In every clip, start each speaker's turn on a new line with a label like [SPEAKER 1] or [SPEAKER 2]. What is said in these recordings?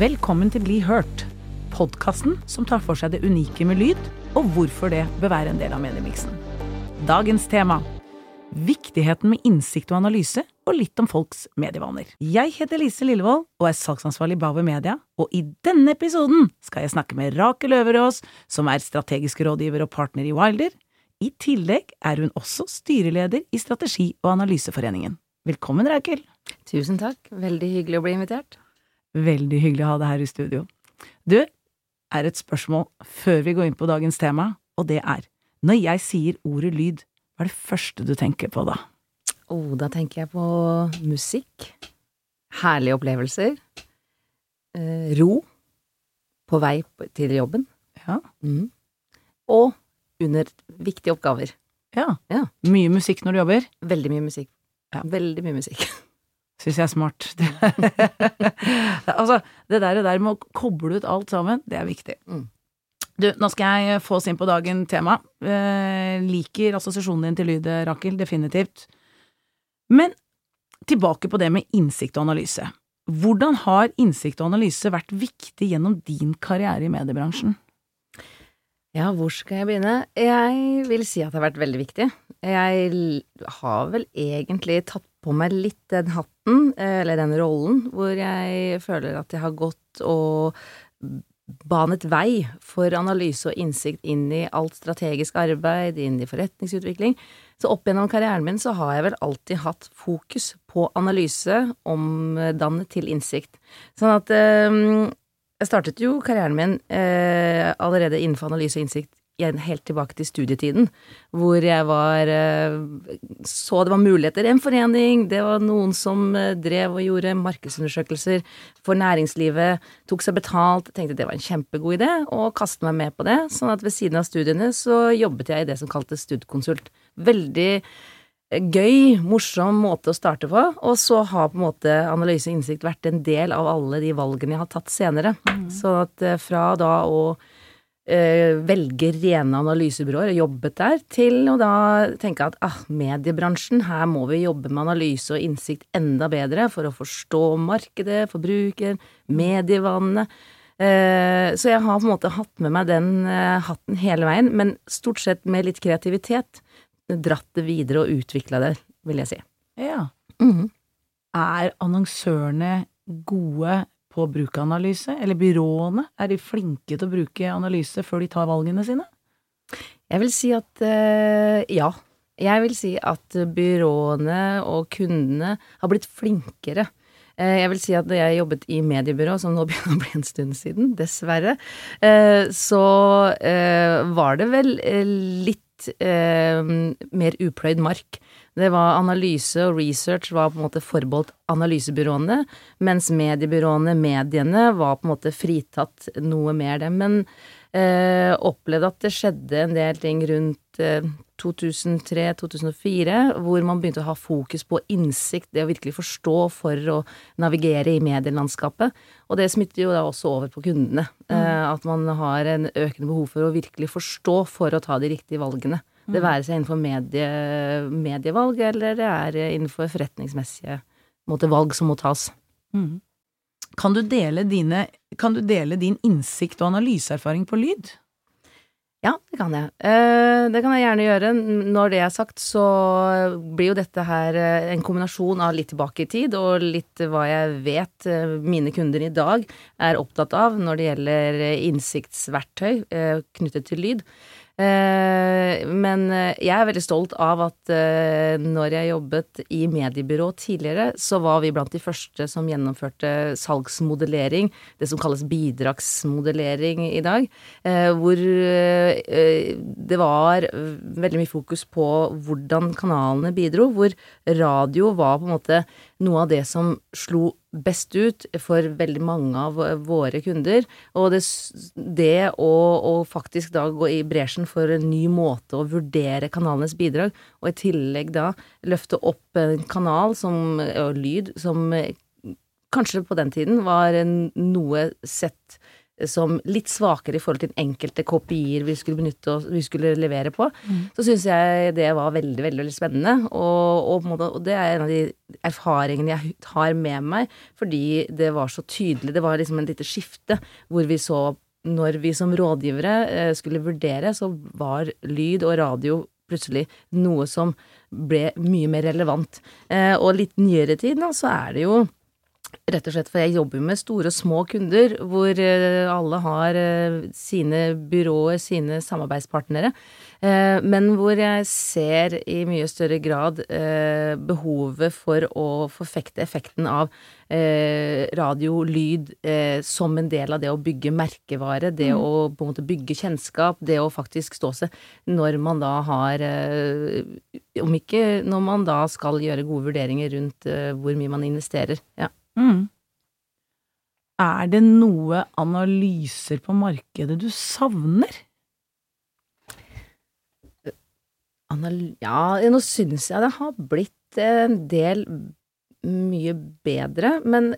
[SPEAKER 1] Velkommen til Bli hørt, podkasten som tar for seg det unike med lyd, og hvorfor det bør være en del av mediemiksen. Dagens tema viktigheten med innsikt og analyse, og litt om folks medievaner. Jeg heter Lise Lillevold og er salgsansvarlig i Bauer Media, og i denne episoden skal jeg snakke med Rakel Øverås, som er strategisk rådgiver og partner i Wilder. I tillegg er hun også styreleder i Strategi- og analyseforeningen. Velkommen, Rakel.
[SPEAKER 2] Tusen takk. Veldig hyggelig å bli invitert.
[SPEAKER 1] Veldig hyggelig å ha deg her i studio. Du, er et spørsmål før vi går inn på dagens tema, og det er, når jeg sier ordet lyd, hva er det første du tenker på da?
[SPEAKER 2] Oh, da tenker jeg på musikk. Herlige opplevelser. Eh, ro. På vei til jobben.
[SPEAKER 1] Ja.
[SPEAKER 2] Mm. Og under viktige oppgaver.
[SPEAKER 1] Ja.
[SPEAKER 2] Ja.
[SPEAKER 1] Mye musikk når du jobber?
[SPEAKER 2] Veldig mye musikk.
[SPEAKER 1] Ja.
[SPEAKER 2] Veldig mye musikk.
[SPEAKER 1] Syns jeg er smart. altså, det der, det der med å koble ut alt sammen, det er viktig.
[SPEAKER 2] Mm.
[SPEAKER 1] Du, nå skal jeg få oss inn på dagen tema. Eh, liker assosiasjonen din til lyd, Rakel, definitivt. Men tilbake på det med innsikt og analyse. Hvordan har innsikt og analyse vært viktig gjennom din karriere i mediebransjen?
[SPEAKER 2] Ja, hvor skal jeg begynne? Jeg vil si at det har vært veldig viktig. Jeg har vel egentlig tatt på meg litt den hatten, eh, eller den rollen, hvor jeg føler at jeg har gått og banet vei for analyse og innsikt inn i alt strategisk arbeid, inn i forretningsutvikling. Så opp gjennom karrieren min så har jeg vel alltid hatt fokus på analyse omdannet til innsikt. Sånn at eh, jeg startet jo karrieren min eh, allerede innenfor analyse og innsikt helt tilbake til studietiden, hvor jeg var eh, Så det var muligheter en forening, det var noen som eh, drev og gjorde markedsundersøkelser for næringslivet, tok seg betalt, tenkte det var en kjempegod idé, og kastet meg med på det. Sånn at ved siden av studiene så jobbet jeg i det som kaltes studkonsult. Veldig gøy, morsom måte å starte på, og så har på en måte analyse og innsikt vært en del av alle de valgene jeg har tatt senere. Så at eh, fra da å eh, velge rene analysebyråer og jobbet der, til å da tenke at ah, mediebransjen, her må vi jobbe med analyse og innsikt enda bedre for å forstå markedet, forbrukeren, medievanene. Eh, så jeg har på en måte hatt med meg den eh, hatten hele veien, men stort sett med litt kreativitet dratt det videre og utvikla det, vil jeg si.
[SPEAKER 1] Ja.
[SPEAKER 2] Mhm.
[SPEAKER 1] Er annonsørene gode på brukeranalyse, eller byråene? Er de flinke til å bruke analyse før de tar valgene sine?
[SPEAKER 2] Jeg vil si at eh, ja. Jeg vil si at byråene og kundene har blitt flinkere. Eh, jeg vil si at da jeg jobbet i mediebyrå, som nå begynner å bli en stund siden, dessverre, eh, så var det vel eh, eh, mer upløyd mark. Det var analyse og research var på en måte forbeholdt analysebyråene, mens mediebyråene, mediene, var på en måte fritatt noe mer dem. Men eh, opplevde at det skjedde en del ting rundt eh, 2003-2004, hvor man begynte å ha fokus på innsikt, det å virkelig forstå for å navigere i medielandskapet. Og det smitter jo da også over på kundene. Eh, at man har en økende behov for å virkelig forstå for å ta de riktige valgene. Det være seg innenfor medie, medievalg, eller det er innenfor forretningsmessige måte, valg som må tas.
[SPEAKER 1] Mhm. Kan du dele dine Kan du dele din innsikt og analyseerfaring på lyd?
[SPEAKER 2] Ja, det kan jeg. Eh, det kan jeg gjerne gjøre. Når det er sagt, så blir jo dette her eh, en kombinasjon av litt tilbake i tid, og litt hva jeg vet eh, mine kunder i dag er opptatt av når det gjelder eh, innsiktsverktøy eh, knyttet til lyd. Eh, men eh, jeg er veldig stolt av at eh, når jeg jobbet i mediebyrå tidligere, så var vi blant de første som gjennomførte salgsmodellering, det som kalles bidragsmodellering i dag, hvor det var veldig mye fokus på hvordan kanalene bidro, hvor radio var på en måte noe av det som slo best ut for veldig mange av våre kunder. Og det, det å, å, faktisk da gå i bresjen for en ny måte å vurdere kanalenes bidrag, og i tillegg da løfte opp en kanal som, og lyd som kanskje på den tiden var noe sett som litt svakere i forhold til enkelte kopier vi skulle benytte og vi skulle levere på, mm. så syns jeg det var veldig, veldig, veldig spennende. Og, og, og, det er en av de erfaringene jeg har med meg, fordi det var så tydelig. Det var liksom en lite skifte hvor vi så når vi som rådgivere eh, skulle vurdere, så var lyd og radio plutselig noe som ble mye mer relevant. Eh, og litt nyere tid nå, så er det jo Rett og slett, for jeg jobber med store og små kunder, hvor eh, alle har eh, sine byråer, sine samarbeidspartnere. Eh, men hvor jeg ser i mye større grad behovet for å forfekte effekten av radio, lyd, som en del av det å bygge merkevare, det mm. å på en måte bygge kjennskap, det å faktisk stå seg når man da har Om ikke når man da skal gjøre gode vurderinger rundt hvor mye man investerer. Ja. Mm.
[SPEAKER 1] Er det noe analyser på markedet du savner?
[SPEAKER 2] ja, nå syns jeg det har blitt en del mye bedre, men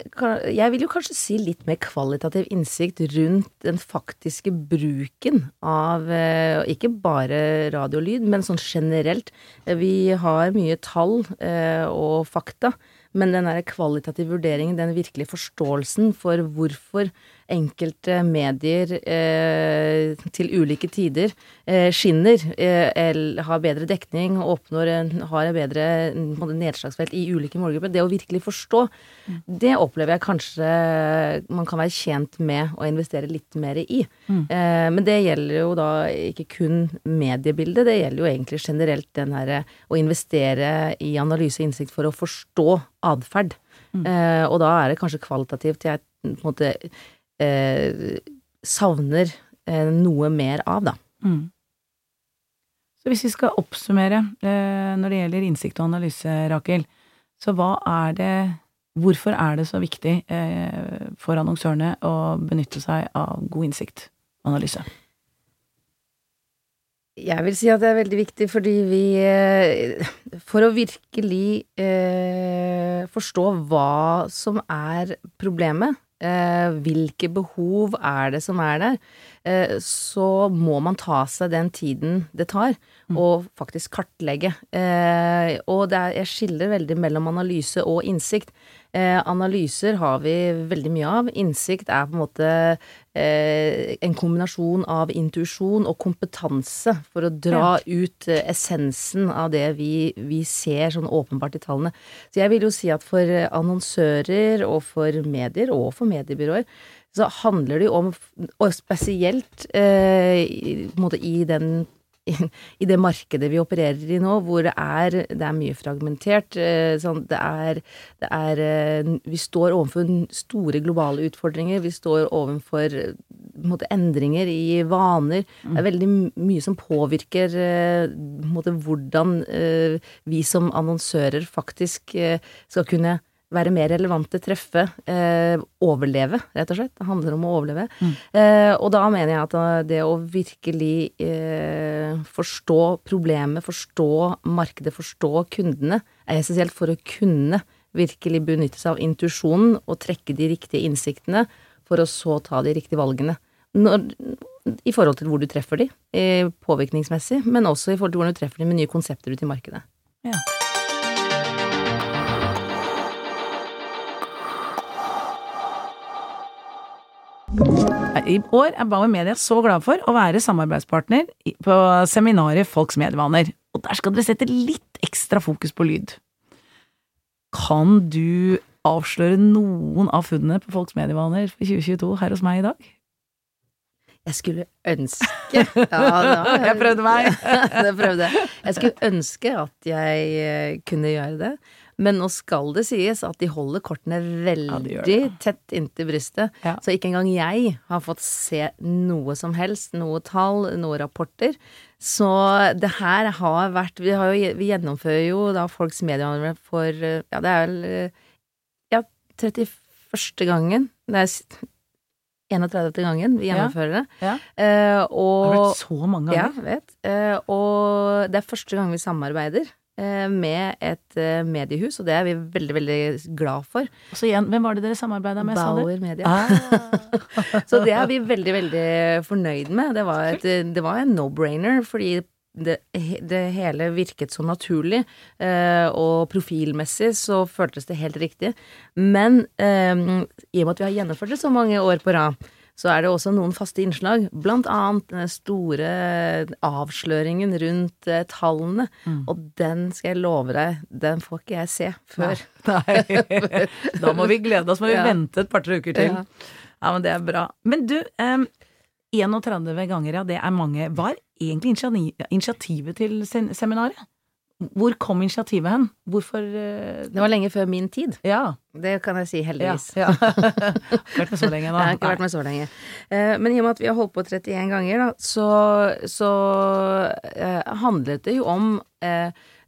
[SPEAKER 2] jeg vil jo kanskje si litt mer kvalitativ innsikt rundt den faktiske bruken av eh, ikke bare radiolyd, men sånn generelt. Vi har mye tall eh, og fakta men den der kvalitative vurderingen, den virkelige forståelsen for hvorfor enkelte medier eh, til ulike tider eh, skinner, eh, har bedre dekning og oppnår har en bedre nedslagsfelt i ulike målgrupper. Det å virkelig forstå, mm. det opplever jeg kanskje man kan være tjent med å investere litt mer i. Mm. Eh, men det gjelder jo da ikke kun mediebildet, det gjelder jo egentlig generelt den herre å investere i analyse og innsikt for å forstå atferd. Mm. Eh, og da er det kanskje kvalitativt jeg på en måte eh, savner eh, noe mer av, da. Mm.
[SPEAKER 1] Så hvis vi skal oppsummere eh, når det gjelder innsikt og analyse, Rakel, så hva er det Hvorfor er det så viktig eh, for annonsørene å benytte seg av god innsikt og analyse?
[SPEAKER 2] Jeg vil si at det er veldig viktig fordi vi eh, For å virkelig eh, forstå hva som er problemet, hvilke behov er det som er der, eh, så må man ta seg den tiden det tar, mm. og faktisk kartlegge. Eh, og er, jeg skiller veldig mellom analyse og innsikt. Eh, analyser har vi veldig mye av. Innsikt er på en måte eh, en kombinasjon av intuisjon og kompetanse for å dra ja. ut eh, essensen av det vi, vi, ser sånn åpenbart i tallene. Så jeg vil jo si at for annonsører og for medier, og for mediebyråer, så handler det jo om, og spesielt eh, i, i den i det markedet vi opererer i nå, hvor det er, det er mye fragmentert. Eh, sånn, det er, det er, eh, Vi står overfor store globale utfordringer. Vi står overfor måte, endringer i vaner. Det er veldig mye som påvirker måte, hvordan vi som annonsører faktisk skal kunne være mer relevante, treffe, eh, overleve, rett og slett. Det handler om å overleve. Mm. Eh, og da mener jeg at eh, det å virkelig eh, forstå problemet, forstå markedet, forstå kundene, er essensielt for å kunne virkelig benytte seg av intuisjonen og trekke de riktige innsiktene, for å så ta de riktige valgene. Når, I forhold til hvor du treffer de, eh, påvirkningsmessig, men også i forhold til hvordan du treffer de med nye konsepter ut i markedet. Ja.
[SPEAKER 1] I år er Bauer Media så glad for å være samarbeidspartner på seminaret Folks medievaner. Og der skal dere sette litt ekstra fokus på lyd. Kan du avsløre noen av funnene på Folks medievaner for 2022 her hos meg i dag?
[SPEAKER 2] Jeg skulle ønske Ja, da,
[SPEAKER 1] jeg prøvde meg.
[SPEAKER 2] det prøvde jeg. Jeg skulle ønske at jeg eh, kunne gjøre det. Men nå skal det sies at de holder kortene veldig ja, de tett inntil brystet. Ja. Så ikke engang jeg har fått se noe som helst, noe tall, noen rapporter. Så det her har vært Vi, har jo, vi gjennomfører jo da folks mediehandler for Ja, det er vel Ja, 31. gangen. Det er 31. gangen vi gjennomfører det.
[SPEAKER 1] Ja.
[SPEAKER 2] Eh,
[SPEAKER 1] Har
[SPEAKER 2] og
[SPEAKER 1] vært så mange ganger?
[SPEAKER 2] Ja, vet. Uh, og det er første gang vi samarbeider eh, med et eh, mediehus, og det er vi veldig, veldig glad for.
[SPEAKER 1] Så igjen, hvem var det dere samarbeida med?
[SPEAKER 2] Bauer Media.
[SPEAKER 1] Ah.
[SPEAKER 2] Så det er vi veldig, veldig fornøyd med. Det var, et, det var en no-brainer, fordi det, det hele virket så naturlig, eh, og profilmessig så føltes det helt riktig. Men eh, i og med at vi har gjennomført det så mange år på rad, så er det også noen faste innslag, blant annet den store avsløringen rundt tallene. tallene, og den skal jeg love deg, den får ikke jeg se før.
[SPEAKER 1] Nei. Da må vi glede oss, må vi
[SPEAKER 2] Ja.
[SPEAKER 1] vente et par-tre uker til.
[SPEAKER 2] Ja.
[SPEAKER 1] Ja. men det er bra. Men du, um, 31 ganger, ja, det er mange. Hva er egentlig initiativet til seminaret? Hvor kom initiativet hen? Hvorfor uh,
[SPEAKER 2] Det var lenge før min tid.
[SPEAKER 1] Ja.
[SPEAKER 2] Det kan jeg si, heldigvis.
[SPEAKER 1] ja. Ikke vært med så lenge da.
[SPEAKER 2] Jeg har ikke vært med så lenge. Uh, Men i og med at vi har holdt på 31 ganger, da, så, så uh, handlet det jo om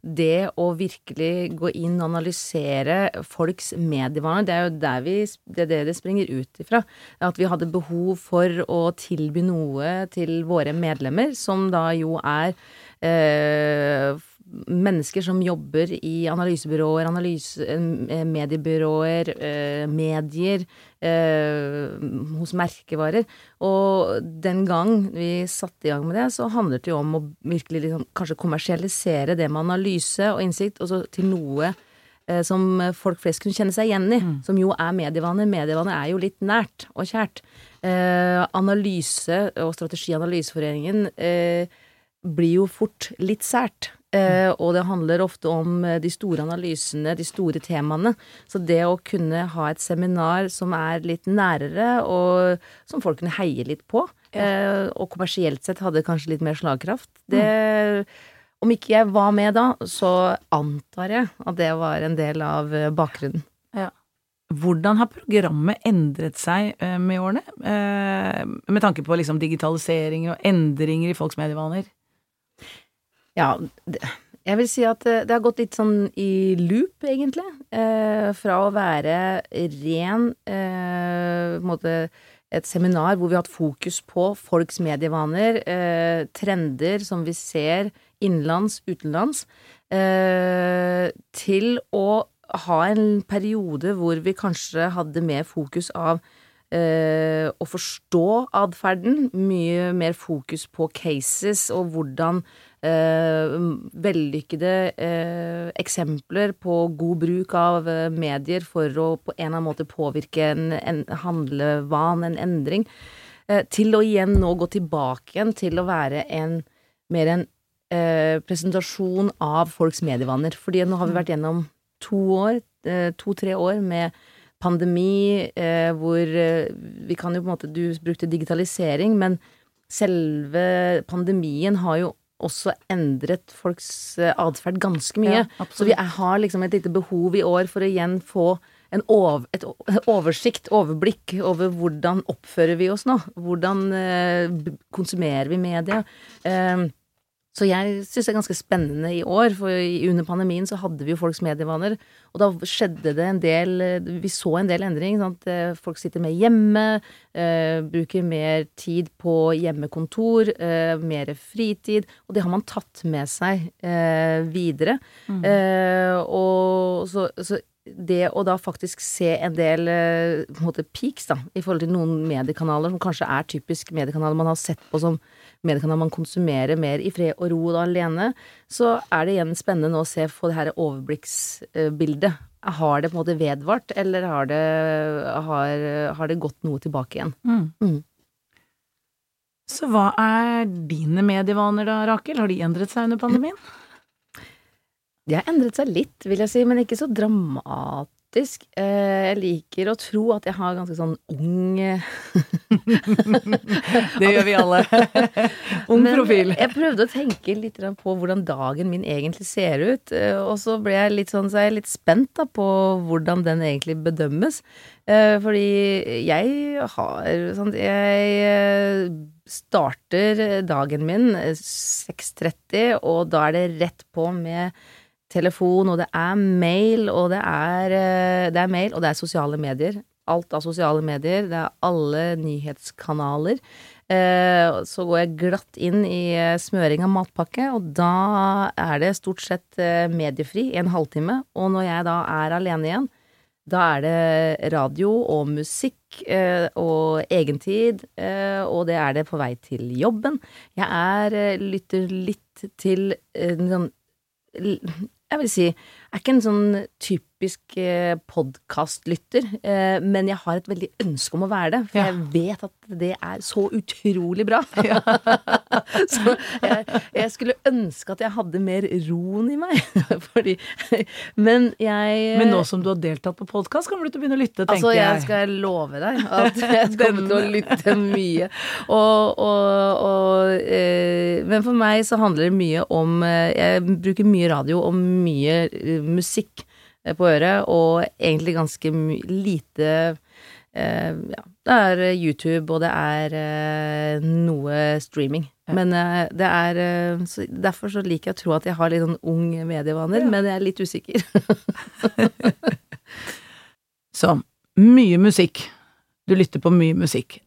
[SPEAKER 2] det å virkelig gå inn og analysere folks medievaner. Det er jo der vi, det er det det springer ut ifra. At vi hadde behov for å tilby noe til våre medlemmer, som da jo er eh, mennesker som jobber i analysebyråer, analyse, eh, mediebyråer, eh, medier, eh, hos merkevarer. Og den gang vi satte i gang med det, så handlet det jo om å virkelig liksom, kanskje kommersialisere det med analyse og innsikt, og så til noe som folk flest kunne kjenne seg igjen i, som jo er medievaner. Medievaner er jo litt nært og kjært. Eh, analyse og Strategi- og analyseforeningen eh, blir jo fort litt sært. Eh, og det handler ofte om eh, de store analysene, de store temaene. Så det å kunne ha et seminar som er litt nærere, og som folk kunne heie litt på, eh, og kommersielt sett hadde kanskje litt mer slagkraft, det Om ikke jeg var med da, så antar jeg at det var en del av eh, bakgrunnen.
[SPEAKER 1] Ja. Hvordan har programmet endret seg eh, med årene? Med tanke på liksom digitalisering og endringer i folks medievaner?
[SPEAKER 2] Ja, jeg vil si at det, det har gått litt sånn i loop, egentlig. Eh, fra å være ren eh, måte et seminar hvor vi har hatt fokus på folks medievaner, eh, trender som vi ser innenlands, utenlands, eh, til å ha en periode hvor vi kanskje hadde mer fokus av eh, å forstå atferden, mye mer fokus på cases og hvordan eh, vellykkede eh, eksempler på god bruk av eh, medier for å på en eller annen måte påvirke en, en handlevan, en endring, eh, til å igjen nå gå tilbake igjen til å være en mer en eh, presentasjon av folks medievaner. Fordi nå har vi vært gjennom to år, eh, to-tre år med pandemi, hvor vi kan jo på en måte Du brukte digitalisering, men selve pandemien har jo også endret folks eh, atferd ganske mye.
[SPEAKER 1] Ja,
[SPEAKER 2] så vi er, har liksom et lite behov i år for å igjen få en over, et oversikt, overblikk over hvordan oppfører vi oss nå? Hvordan eh, konsumerer vi media? Eh, så jeg syns det er ganske spennende i år, for under pandemien så hadde vi jo folks medievaner, og da skjedde det en del Vi så en del endring. Sant? Eh, Folk sitter mer hjemme, eh, bruker mer tid på hjemmekontor, eh, mer fritid, og det har man tatt med seg eh, videre. Eh, og så, så det å da faktisk se en del eh, på en måte peaks da, i forhold til noen mediekanaler som kanskje er typisk mediekanaler man har sett på som mediekanaler man konsumerer mer i fred og ro da alene, så er det igjen spennende nå å se på det her overblikksbildet. Har det på en måte vedvart, eller har det, har, har det gått noe tilbake igjen? Mm.
[SPEAKER 1] Så hva er dine medievaner da, Rakel? Har de endret seg under pandemien?
[SPEAKER 2] De har endret seg litt, vil jeg si, men ikke så dramatisk. Eh, Jeg liker å tro at jeg har ganske sånn ung
[SPEAKER 1] Det gjør vi alle. Ung
[SPEAKER 2] Men
[SPEAKER 1] profil.
[SPEAKER 2] Jeg prøvde å tenke litt på hvordan dagen min egentlig ser ut, eh, og så ble jeg litt sånn, så er jeg litt spent da på hvordan den egentlig bedømmes. Eh, Fordi jeg har sånn Jeg starter dagen min eh, 6.30, og da er det rett på med telefon, og det er mail, og det er, eh, det er mail, og det er sosiale medier. Alt av sosiale medier. Det er alle nyhetskanaler. Eh, så går jeg glatt inn i eh, smøring av matpakke, og da er det stort sett mediefri i en halvtime. Og når jeg da er alene igjen, da er det radio og musikk og egentid, og det er det på vei til jobben. Jeg er lytter litt til sånn Jeg vil si, er ikke en sånn typisk eh, podkastlytter, eh, men jeg har et veldig ønske om å være det, for ja. jeg vet at det er så utrolig bra. Ja. så jeg, jeg, skulle ønske at jeg hadde mer roen i meg. Fordi Men jeg
[SPEAKER 1] Men nå som du har deltatt på podkast, kommer du til å begynne å lytte,
[SPEAKER 2] tenker altså, jeg. Altså, jeg skal love deg at jeg kommer til å lytte mye. Og, og, og eh, Men for meg så handler det mye om eh, Jeg bruker mye radio og mye musikk eh, på øret, og egentlig ganske lite Eh, ja, det er eh, YouTube, og det er eh, noe streaming. Ja. Men det er så Derfor så liker jeg å tro at jeg har litt sånn ung medievaner, ja. men jeg er litt usikker.
[SPEAKER 1] så mye musikk. Du lytter på mye musikk.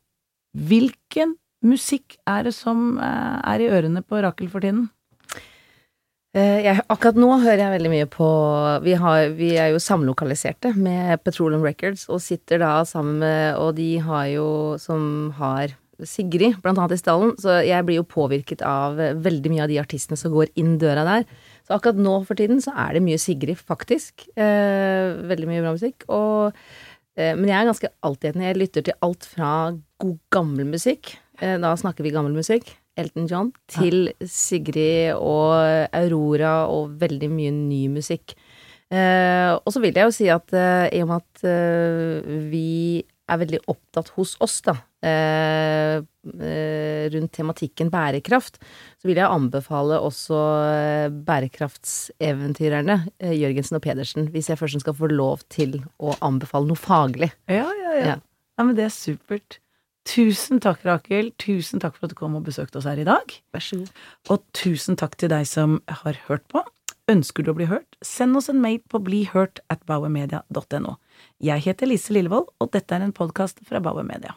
[SPEAKER 1] Hvilken musikk er det som er i ørene på Rakel for tiden?
[SPEAKER 2] Eh, jeg, akkurat nå hører jeg veldig mye på vi, har, vi, er jo samlokaliserte med Petroleum Records og sitter da sammen med Og de har jo som har Sigrid, blant annet i stallen, så jeg blir jo påvirket av veldig mye av de artistene som går inn døra der. Så akkurat nå for tiden så er det mye Sigrid, faktisk. Eh, veldig mye bra musikk. Og, eh, men jeg er ganske altetende. Jeg lytter til alt fra god gammel musikk. Eh, da snakker vi gammel musikk Elton John, til Sigrid og Aurora og veldig mye ny musikk. Eh, og så vil jeg jo si at eh, i og med at eh, vi er veldig opptatt hos oss, da, eh, eh, rundt tematikken bærekraft, så vil jeg anbefale også eh, bærekraftseventyrerne Jørgensen og Pedersen, hvis jeg først skal få lov til å anbefale noe faglig.
[SPEAKER 1] Ja, ja, ja. ja. ja men det er supert. Tusen takk, Rakel. Tusen takk for at du kom og besøkte oss her i dag.
[SPEAKER 2] Vær så god.
[SPEAKER 1] Og tusen takk til deg som har hørt på. Ønsker du å bli hørt, send oss en mail på blihørt at bauermedia.no. Jeg heter Lise Lillevold, og dette er en podkast fra Bauer Media.